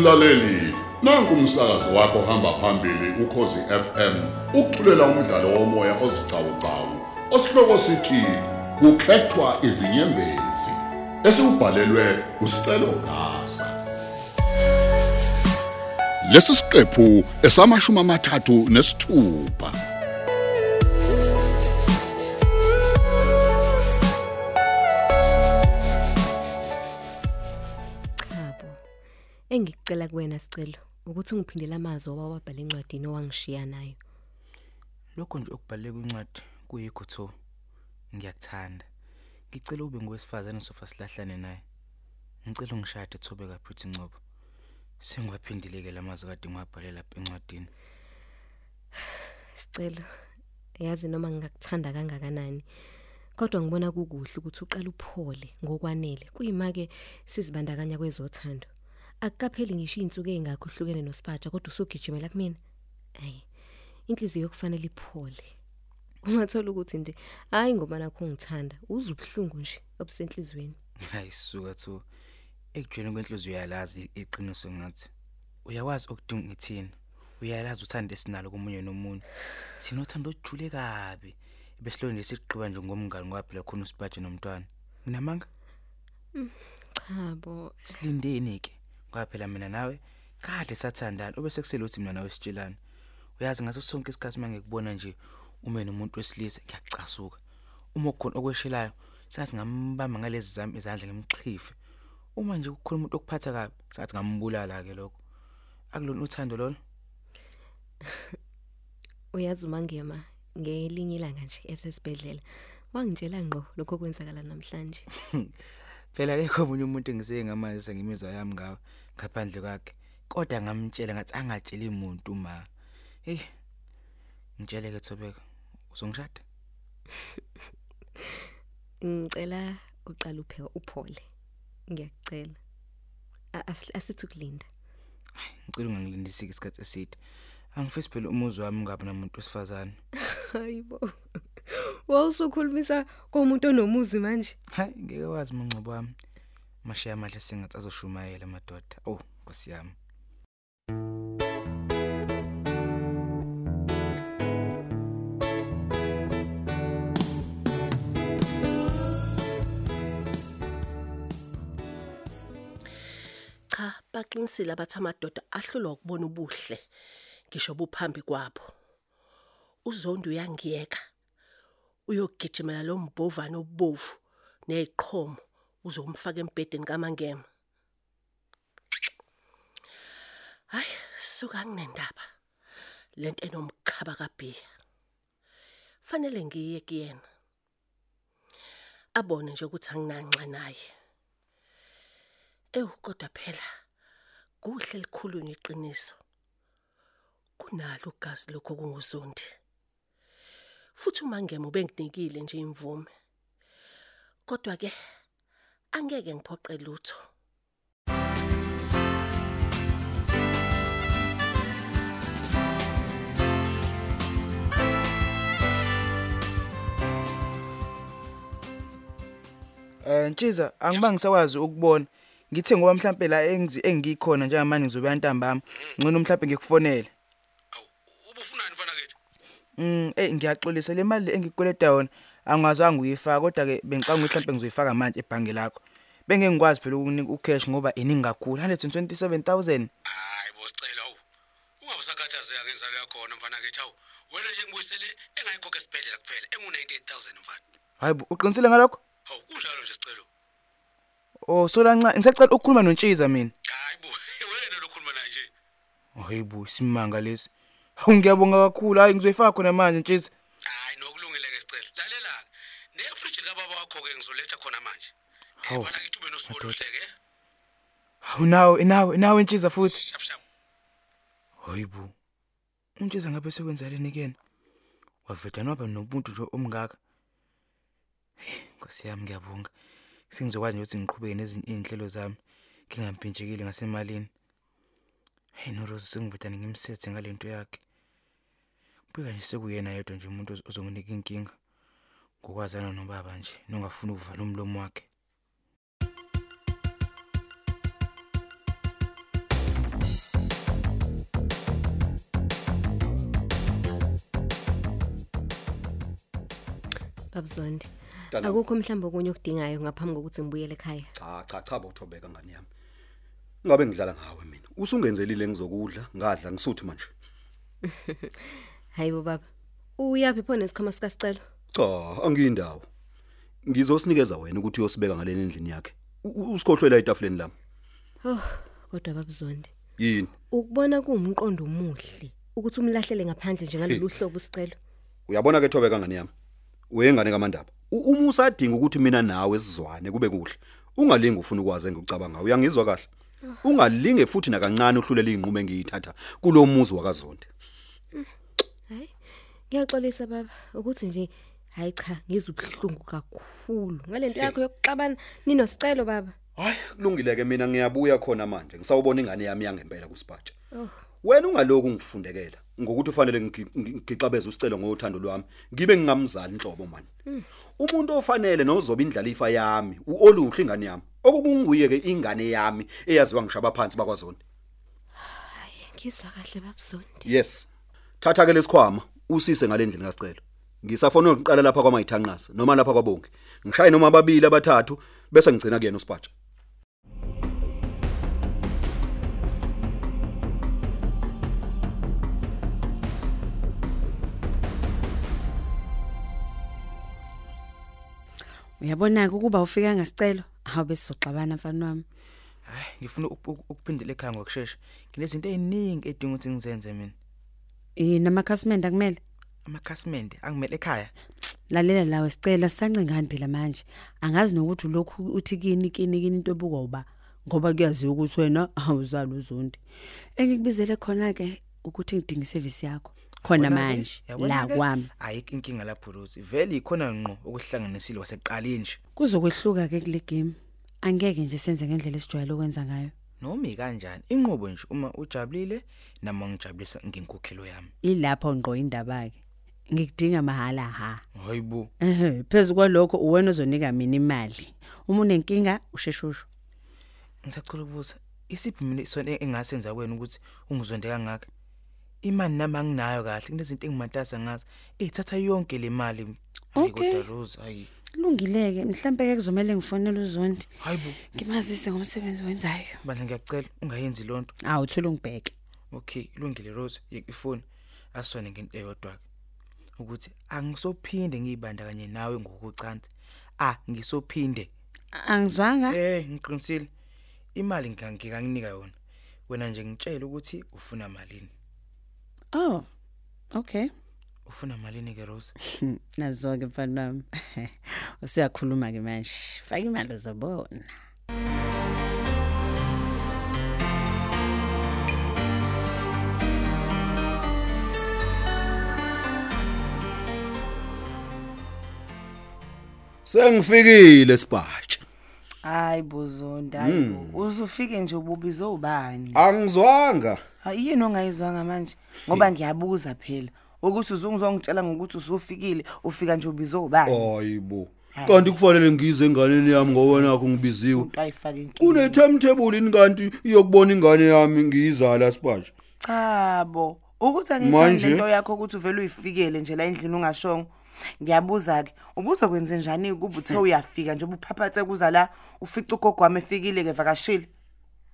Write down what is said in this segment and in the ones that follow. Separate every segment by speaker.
Speaker 1: Mlaleli, nanku umsakazo wakho hamba phambili ukhozi FM. Ukuthulela umdlalo womoya ozicawucawu. Osihloko sithi kukhethwa izinyembezi. Esibhalelwe usicelo Gaza. Lesi siqephu esamashumi amathathu nesithupha.
Speaker 2: Engikucela kuwena sicelo ukuthi ungiphindele amazwi owawabhala encwadini owangishiya nayo.
Speaker 3: Lokho nje okubhalwe kwincwadi kuyigutho. Ngiyakuthanda. Ngicela ube ngowesifazane sofa silahlane naye. Ngicela ungishade Thobeka Pretty Ncoko. Sengiwaphindile lamazwi kade ngiwabhalela lapha encwadini.
Speaker 2: Sicelo. Yazi noma ngingakuthanda kangakanani. Kodwa ngibona kukuhle ukuthi uqale uphole ngokwanele. Kuyimake sizibandakanya kwezothando. Akukapheli ngisho izinsuku ezingakho uhlukene noSipaja kodwa usugijimela kumina. Hey. Inhliziyo kufanele iphole. Ungathola ukuthi nje hayi ngoba nakho ungithanda, uzubhlungu nje obusenhlizweni.
Speaker 3: Hayi suka thu. Ekujeni kwenhliziyo uyalazi iqiniso ngathi. Uyawazi okudinga ngithini. Uyalazi uthanda esinalo komunye nomunye. Sino uthando ojule kabi. Besilonde siqhiba nje ngomngane ngoba phela khona uSipaja nomntwana. Nginamanga?
Speaker 2: Cha bo,
Speaker 3: Silindeni ke. Ngoba phela mina nawe kade sathandana obese kuseluthi mina nawe sitshelana. Uyazi ngaso sonke isikhathi mangekubona nje ume nomuntu wesilisa ngiyacasuka. Uma kukhona okweshelayo sathi ngambamba ngalezi zami izandla ngimchife. Uma nje kukhona umuntu okuphatha kabi sathi ngambulala ke lokho. Akulona uthando lolo.
Speaker 2: uyazi umangema ngelinye ilanga nje esesibedlela. Wangitshela ngqo lokho kwenzakala namhlanje.
Speaker 3: Phela akekho omunye umuntu engiseke ngamazi ngimizwa yami ngawe ngaphandle kwakhe. Kodwa ngamtshela ngathi angatsheli umuntu ma. Hey. Ngitshele ke Thobeka. Uzongishada?
Speaker 2: Ngicela uqala upheka uphole. Ngiyakucela. A- asi- Asithi ukulinda.
Speaker 3: Ngicela ungangilindisi isikhathi eside. Angifisi phela umuzi wami ngabe namuntu wesifazane.
Speaker 2: Hayibo. Wawusukhulumisa komuntu onomuzi manje.
Speaker 3: Hayi ngeke wazi mangcobo wami. Mashiya amahle sengathi azoshumayela amadoda. Oh, Nkosi yami.
Speaker 4: cha baqinisile abathi amadoda ahlulwa ukubona ubuhle ngisho buphambi kwabo uzondo uyangiyeka uyogijimela lo mbovane obovu neziqhomo uzomfaka embedeni kamangema. Hayi suka nginendaba. Lento enomkhaba kabhiya. Fanele ngiye kuyena. Abone nje ukuthi anginanxa naye. Ewu kodwa phela kuhle likhulu neqiniso. Kunalo ugazi lokho kunguzondi. Futhi umangemo benginikile nje imvume. Kodwa ke angeke ngiphoqe lutho.
Speaker 3: Eh Ntshiza angiba ngisakwazi ukubona. Ngithe ngoba mhlambe la engizi engikhona njengamanje ngizobe yantambama. Ngcono mhlambe ngikufonele.
Speaker 5: Awu ubufunani mfana kithi?
Speaker 3: Mm eh ngiyaxolisa le mali engikukoleta yona angazange uyifaka kodwa ke bengicanga ukuthi mhlambe ngizoyifaka manje ebhange lakho. Bengeke ngikwazi phela ukunika ucash ngoba iningi kakhulu 127000.
Speaker 5: Hayi bosicela awu. Ungabusakhathazeka ngenzalo yakhona mfana kithi awu. Wena nje ngibuyisele engayikhokha esibhedlela kuphela engu98000 mfana.
Speaker 3: Hayibo uqinisile ngalokho?
Speaker 5: Hawu kunjalo nje sicelo.
Speaker 3: Oh solanca ngisacela ukukhuluma noNtshiza mina.
Speaker 5: Hayi bo wena lokhuluma naye nje.
Speaker 3: Hayibo simanga lesi. Hawu ngiyabonga kakhulu hayi ngizoyifaka khona manje Ntshiza.
Speaker 5: Hayi nokulungile ke sicela. Lalela ke. Ne-fridge kababa wakho ke ngizoletha khona manje.
Speaker 3: Hawu,
Speaker 5: Mfana kithi ube nosuku
Speaker 3: madoda.
Speaker 5: oluhleke.
Speaker 3: Hawu nawe nawe nawe Ntshiza futhi.
Speaker 5: Shap shap.
Speaker 3: Hayibo. Untshisa ngabe sekwenzaleni kena? Waveda noba nomuntu nje omngaka. Nkosi yami ngiyabonga. Sengizokwazi nje ukuthi ngiqhubeke nezinye inhlelo zami ngingampintshekile ngasemalini. Hey no Rose sengiveda ngimsethe ngalento yakhe. Kube sekuyena yedwa nje umuntu ozomnika inkinga ngokwazana nobaba nje nongafuni ukuvala umlomo wakhe.
Speaker 6: Babuzondi.
Speaker 2: Akukho mhlawumbe okunye okudingayo ngaphambi kokuthi ngibuyele ekhaya.
Speaker 6: Cha cha cha bothobeka ngani yami. Ngabe ngidlala ngawe mina. Usungenzelile ngizokudla, ngadla ngisuthi manje.
Speaker 2: hayibo baba uyaphi pho nesikhwama sikasicelo?
Speaker 6: Cha angiyindawo. Ngizosinikeza wena ukuthi uyosibeka ngaleni endlini yakhe. U- u- usikhohlwela etafuleni lami.
Speaker 2: Oh kodwa babzondi
Speaker 6: yini?
Speaker 2: Ukubona kuwumqondo omuhle ukuthi umlahlele ngaphandle njengalolu hlobo usicelo.
Speaker 6: Uyabona ke thobeka ngani yami? Uyengane kamandaba. U- uma usadinga ukuthi mina nawe sizwane kube kuhle. Ungalingi ufuna ukwazi engikucabanga. Uyangizwa kahle? Ungalinge futhi nakancane uhlulela izinqumo engiyithatha kulomuzi wakazonde
Speaker 2: hayi ngiyaxolisa baba ukuthi nje hayi cha ngizubuhlungu kakhulu. Ngalento yakho yokuxabana ninosicelo baba.
Speaker 6: Hayi kulungile ke mina ngiyabuya khona manje. Ngisawubona ingane yami yangempela kusipatsha wena ungaloku ngifundekela ngokuthi ufanele ngigi- ngi- ngixabeze usicelo ngothando lwami ngibe ngingamzali inhlobo mani. Umuntu ofanele nozoba indlalifa yami uoluhle ingane yami okukunguye ke ingane yami eyaziwa ngishaba phansi bakwazonde
Speaker 2: ngizwa kahle babzondi
Speaker 6: yes. Thatha ke lesikhwama. Usise ngalendlela kasicelo ngisafona ukuqala lapha kwamayithanqasa noma lapha kwabonke ngishaye noma ababili abathathu bese ngicina kuyena usipatsha
Speaker 7: Uyabona ukuba ufika ngasicelo? Awube sizoxabana mfana wami.
Speaker 3: hayi ngifuna uku- uku- ukuphindela ekhaya ngokusheshsha nginezinto eziningi edinga ukuthi ngizenze mina.
Speaker 7: Eh namakhasimende akumele
Speaker 3: amakhasimende angimele ekhaya
Speaker 7: lalela lawe sicela sisancengani phela manje. Angazi nokuthi lokhu uthi kini kini kini into ebuka uba ngoba kuyaziwa ukuthi wena awuzali uzondi. Engikubizele khona ke ukuthi ngidinga iservice yakho. Khona
Speaker 3: Yabona-ke,
Speaker 7: manje la
Speaker 3: yabona-ke,
Speaker 7: kwami.
Speaker 3: ayikho inkinga lapho Ruthi vele ikhona ngqo okuhlanganisile waseqaleni nje
Speaker 7: Kuzokwehluka ke kule game. Angeke nje senze ngendlela esijwayele ukwenza ngayo.
Speaker 3: Noma ikanjani inqubo nje uma ujabulile nama ngijabulisa ngenkokhelo yami
Speaker 7: Ilapho ngqo indaba ke. Ngikudinga mahala ha.
Speaker 3: hayibo
Speaker 7: Ehhe, phezulu kwalokho uwena ozonika mina imali. Uma unenkinga usheshusho.
Speaker 3: ngisacela ukubuza isiphi mina isona engasenza wena ukuthi ungizonde kangaka imali nami anginayo kahle kunezinto engimatasa ngazo ezithatha yonke le mali hayi
Speaker 7: Okay.
Speaker 3: kodwa Rose hayi
Speaker 7: Kulungileke, mhlambe ke kuzomela ngifonele uZondi.
Speaker 3: hayibo
Speaker 7: Ngimazise ngomsebenzi wenzayo.
Speaker 3: bandla ngiyacela ungayenzi lonto
Speaker 7: Awu thola ungibheke.
Speaker 3: okay ilungile Rose yeka ifoni asone ngento eyodwa ke ukuthi angisophinde ngiyibandakanye nawe ngokucansi ah ngisophinde
Speaker 7: Angizwanga?
Speaker 3: eh ngiqinisile imali ngikanginika yona wena nje ngitshela ukuthi ufuna malini
Speaker 7: Oh. Okay.
Speaker 3: Ufuna malini ke Rose?
Speaker 7: Nazo ke mfana wami. Usiyakhuluma ke manje. Faka imali uzobona.
Speaker 6: sengifikile sipatsha
Speaker 8: Hayi bozondi hayi. Uzufike nje ububize ubani
Speaker 6: angizwanga.
Speaker 8: Ayini ongayizwanga manje? Ngoba ngiyabuza phela. Ukuthi uzungizongitshela ngokuthi usufikile ufika nje ubize ubani
Speaker 6: hayibo kanti kufanele ngize enganeni yami ngoba nakho ngibiziwe une timetable ini kanti iyokubona ingane yami ngiyizala sipatsha
Speaker 8: cha bo. Ukuthi angithandi lento yakho ukuthi uvele uyifikele nje la endlini ungashongo ngiyabuza ke ubuza kwenze njani kuba uthe uyafika nje ubuphaphathe kuza la ufica ugogo wami efikile ke vakashile?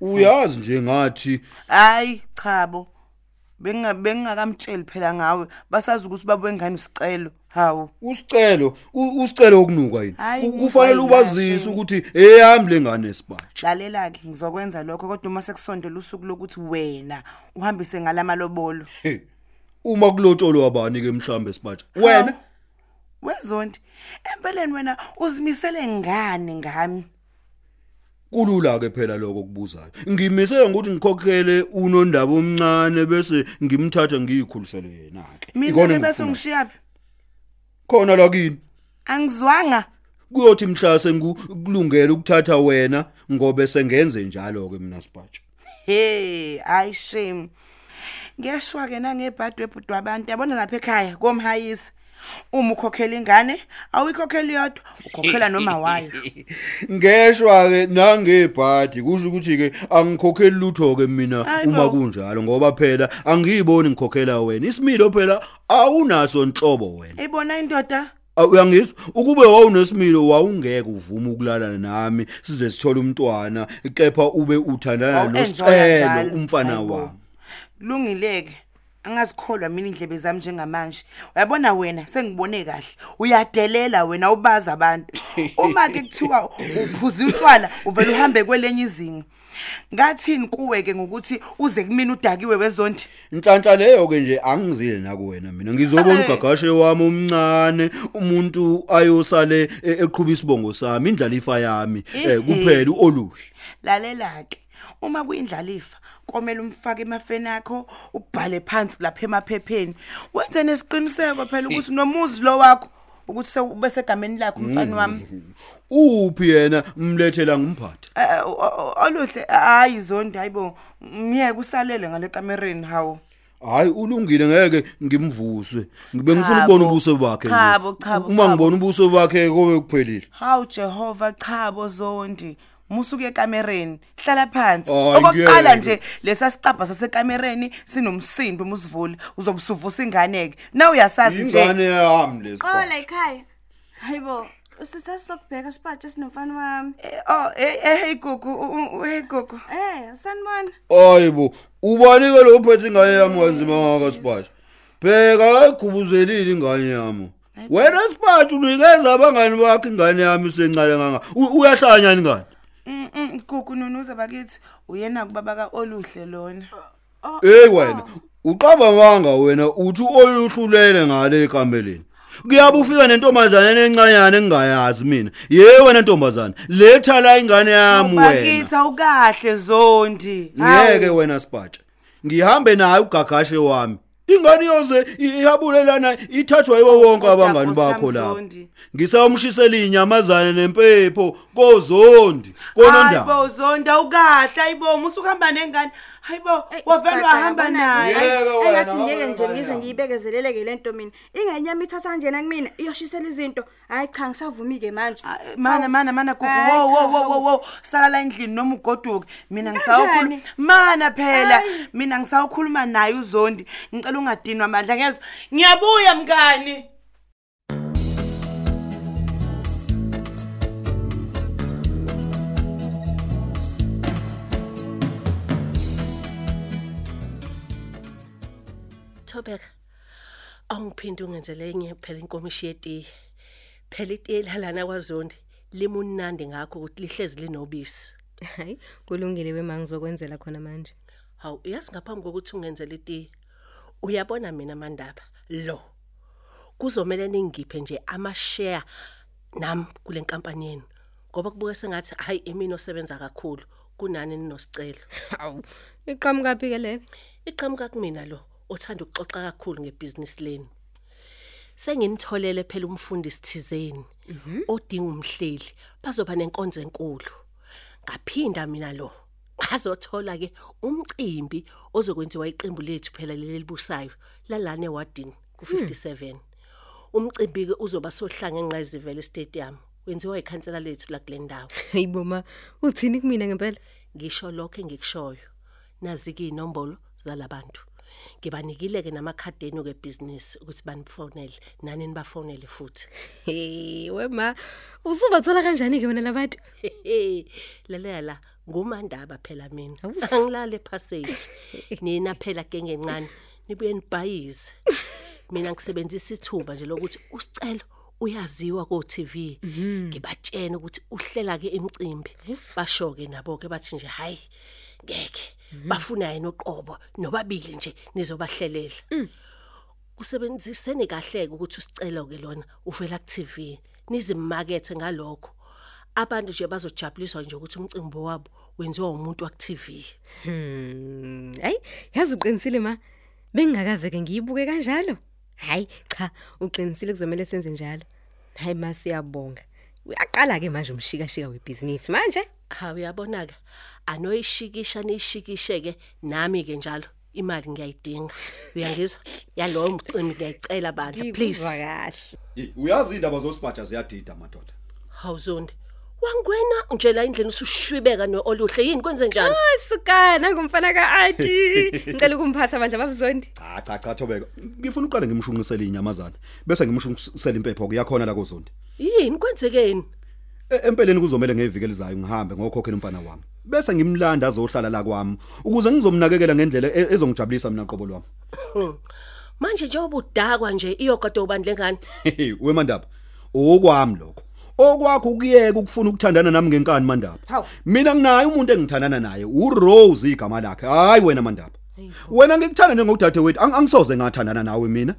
Speaker 6: Uyazi nje ngathi
Speaker 8: hayi cha bo benga bengakamtsheli phela ngawe. Basazi ukuthi babuye ngani usicelo hawu.
Speaker 6: Usicelo u- usicelo okunuka yini?
Speaker 8: Hayi,
Speaker 6: Ku-
Speaker 8: ngizwa
Speaker 6: kufanele
Speaker 8: yini
Speaker 6: ubazise
Speaker 8: kahle.
Speaker 6: ukuthi eyami lengane sipatsha
Speaker 8: lalela ke ngizokwenza lokho kodwa uma sekusondela usuku lokuthi wena uhambise ngalamalobolo.
Speaker 6: He, uma kulotsholwa abani ke mhlambe sipatsha wena?
Speaker 8: Wezondi empeleni wena uzimisele ngani ngami?
Speaker 6: Kulula ke phela lokho kubuzayo ngimisele ngokuthi ngikhokhele unondaba omncane bese ngimthatha ngiyikhulisele yena ke
Speaker 8: mina bese ngishiyaphi
Speaker 6: khona la kini.
Speaker 8: Angizwanga.
Speaker 6: Kuyothi mhla sengikulungela ukuthatha wena ngobe sengenze njalo ke mina sipatsha
Speaker 8: hey ayi shame. Ngiyashwa ke nangebhadi webhudwa abantu yabona lapha ekhaya komhayisi? Uma ukhokhela ingane awuyikhokhela yodwa ukhokhela noma wayo
Speaker 6: ngeshwa ke nangebhadi kusho ukuthi ke angikhokheli lutho ke mina uma kunjalo ngoba phela angiyiboni ngikhokhela wena. Isimilo phela awunaso inhlobo wena.
Speaker 8: Eyibona indoda
Speaker 6: uyangizwa? Ukube wawunesimilo wawungeke uvume ukulala nami size sithole umntwana kepha ube uthandana nosicelo umfana wami.
Speaker 8: Kulungileke. Angazikholwa mina indlebe zami njengamanje. Uyabona wena sengibone kahle. Uyadelela wena ubaza abantu. Uma ke kuthiwa uphuza utshwala uvela uhambe kwelenye izinga. Ngathini kuwe ke ngokuthi uze kumina udakiwe wezondi
Speaker 6: Inhlanhla leyo ke nje angizile nakuwena mina. Ngizobona
Speaker 8: Eh.
Speaker 6: ugagashe wami omncane umuntu ayosale e- eqhubisa isibongo sami indlalifa yami eh,
Speaker 8: Ehhe.
Speaker 6: kuphela oluhle.
Speaker 8: Lalela ke uma kuyindlalifa komela umfake emafeni akho ubhale phansi lapha emaphepheni. Wenze nesiqiniseko phela ukuthi nomuzi lo wakho ukuthi sewube segameni lakho mfana wami.
Speaker 6: Uphi yena mlethela ngimphathe
Speaker 8: Eh, o- oluhle hayi zondi hayibo ngiyeke usalele ngale kamereni hawo
Speaker 6: hayi ulungile ngeke ngimvuse ngibe ngifuna ukubona ubuso bakhe.
Speaker 8: Chabo, chabo,
Speaker 6: uma ngibona ubuso bakhe kobe kuphelile.
Speaker 8: Hawu jehova chabo zondi. Musuke ekamereni hlala phansi.
Speaker 6: Hayi,
Speaker 8: okokuqala
Speaker 6: ngeke.
Speaker 8: nje lesasicabha sasekamereni sinomsindo umuzivule uzobusuvusa inganeke. Na uyasazi nje.
Speaker 6: Ingane yami lesi
Speaker 9: Xola ekhaya. Hayibo, sisasokubheka sipatshe sinomfana wami.
Speaker 8: Eh, oh eh eh, hey gugu u- u- hey gugu
Speaker 9: Eh, usanibona?
Speaker 6: hayibo ubanike lo phethe ingane yami kanzima ngaka siphathe bheka ayigubuzelile ingane yami. Wena siphathe unikeza abangani bakhe ingane yami sencane nganga. U- uyahlanya ingane
Speaker 8: Mm, gugu nunuza bakithi uyena kubaba ka oluhle lona.
Speaker 6: Hey wena uqaba manga wena uthi oluhlulele ngale ekameleni kuyabe ufika nentombazana encanyane engingayazi mina. Ye wena ntombazana letha la ingane yami wena.
Speaker 8: bakithi awukahle zondi.
Speaker 6: Ngeke wena sipatsha ngihambe naye ugagashe wami. Ingane yoze ihabulelana ithathwa yibo wonke abangani bakho lapha
Speaker 8: Zondi.
Speaker 6: ngisawumshisela inyamazane nempepho kozondi konondaba.
Speaker 8: Hayibo zondi awukahle hayibo musukuhamba nengane. Hayibo wavele wahamba naye
Speaker 6: Yeke wena,
Speaker 9: Engathi ngeke
Speaker 6: wena,
Speaker 9: nje
Speaker 6: wena.
Speaker 9: ngize ngiyibekezeleleke lento mina. Inganyama ithatha kanjena kumina iyoshisela izinto. Hayi cha ngisavumi ke manje.
Speaker 8: mana mana mana gugu
Speaker 9: Hayi,
Speaker 8: wo wo
Speaker 9: cha,
Speaker 8: wo wo
Speaker 9: hawu.
Speaker 8: wo sala la endlini noma ugoduke mina
Speaker 9: Kanjani?
Speaker 8: ngisawukhuluma mana phela
Speaker 9: Hayi.
Speaker 8: mina ngisawukhuluma naye uzondi ngicela ungadinwa amandla ngezwe ngiyabuya mngani
Speaker 4: Thobeka. Awungiphinde ungenzele enye phela inkomishi yetiye. Phela itiye lalana kwaZondi limunandi ngakho ukuthi lihlezi linobisi.
Speaker 2: hayi kulungile wema ngizokwenzela khona manje
Speaker 4: Hawu uyazi ngaphambi kokuthi ungenzele itiye. Uyabona mina mandaba lo. Kuzomela ningiphe nje ama share nami kule nkampani yenu. Ngoba kubuke sengathi hayi imini osebenza kakhulu kunani ninosicelo.
Speaker 2: hawu iqhamuka phi ke leke
Speaker 4: Iqhamuka kumina lo othanda ukuxoxa kakhulu ngebusiness leni. Senginitholele phela umfundisi thizeni odinga umhleli bazoba nenkonzo enkulu. Ngaphinda mina lo ngazothola ke umcimbi ozokwenziwa iqembu lethu phela leli libusayo lalana ewadini ku57. Umcimbi ke uzoba sohlanga enqayizivele stadium. Wenziwa ikhansela lethu la kule ndawo.
Speaker 2: hayibo ma uthini kumina ngempela
Speaker 4: ngisho lokho engikushoyo nazi ke inombolo zalabantu ngibanikile ke namakhadeni ke business ukuthi banifonele nani nibafonele futhi.
Speaker 2: Hey wema usubathola kanjani ke wena labantu
Speaker 4: lalela ngumandaba phela mina.
Speaker 2: Awusi.
Speaker 4: angilale passage nina phela genge encane nibuye nibhayize mina ngisebenzisa ithuba nje lokuthi usicelo uyaziwa ko TV ngibatshena ukuthi uhlela ke imicimbi. Basho ke nabo ke bathi nje hayi ngeke. Bafuna yena uqobo nobabili nje nizobahlelela. Kusebenziseni kahle ukuthi usicelo ke lona uvela ku TV nizimmakethe ngalokho. Abantu nje bazojabuliswa nje ukuthi umcimbi wabo wenziwa umuntu wa TV
Speaker 2: Hmm, hayi yazi uqinisile ma bengingakaze ke ngiyibuke kanjalo? Hayi cha uqinisile kuzomela senze njalo? Hayi ma siyabonga. Uyaqala ke manje umshikashika webusiness manje?
Speaker 4: Ha uyabona ke anoyishikisha nishikishe ke nami ke njalo. Imali ngiyayidinga. Uyangizwa? Yalowo mcimbi ngiyayicela bandla please.
Speaker 2: Ngikuzwa kahle.
Speaker 6: Uyazi indaba zosipatsha ziyadida madoda?
Speaker 4: Hawuzondi wangwena nje la indlela usushwibeka nooluhle yini? Kwenze njani?
Speaker 2: Sukana ngumfana kaAti. Ngicela ukumphatha manje babuzondi.
Speaker 6: cha cha cha thobeka. Ngifuna uqale ngimshunqisele inyamazana bese ngimshunqisela impepho kuyakhona la kozondi.
Speaker 4: Yini? Kwenzekeni?
Speaker 6: E- empeleni kuzomela ngevikele lizayo ngihambe ngokhokhela umfana wami bese ngimlanda azohlala la kwami ukuze ngizomnakekela ngendlela e- ezongijabulisa mina qobo lwami.
Speaker 4: Manje njengoba udakwa nje iyogada ubandle ngani
Speaker 6: wemandaba okwami lokho. Okwakho kuyeka ukufuna ukuthandana nami ngenkani mandaba
Speaker 2: Hawu.
Speaker 6: mina nginaye umuntu engithandana naye uRose igama lakhe hayi wena mandaba wena ngikuthanda njengodade wethu ang- angisoze ngathandana nawe mina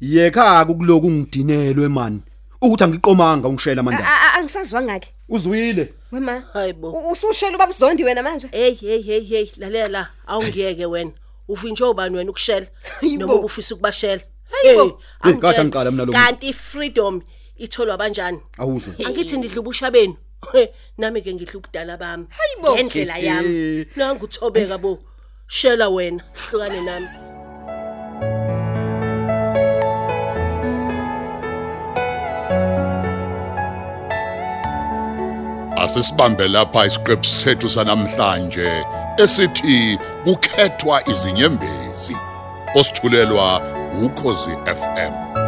Speaker 6: yekha ukuloku ungidinelwe man ukuthi angiqomanga ungishela mandaba
Speaker 2: Angisazwa ngake.
Speaker 6: uzwile
Speaker 2: Wema.
Speaker 4: hayibo
Speaker 2: u- Usushela ubabuzondi wena manje.
Speaker 4: hey hey hey hey lalela awungiyeke wena uvinje ubani wena ukushela
Speaker 2: Hayibo.
Speaker 4: noma ubufisa ukubashela
Speaker 2: Hayibo.
Speaker 4: Hey,
Speaker 6: Hey, kade
Speaker 4: angitshela.
Speaker 6: angiqala mina lo muntu.
Speaker 4: kanti freedom itholwa kanjani
Speaker 6: awuzwe.
Speaker 4: Angithi ngidla ubusha benu nami ke ngidla ubudala bami.
Speaker 2: Hayibo.
Speaker 4: ngendlela yami. Nangu uthobeka bo. Shela wena. Hlukane nami.
Speaker 1: Asisibambe lapha isiqephu sethu sanamhlanje esithi kukhethwa izinyembezi. Osithulelwa ukhozi FM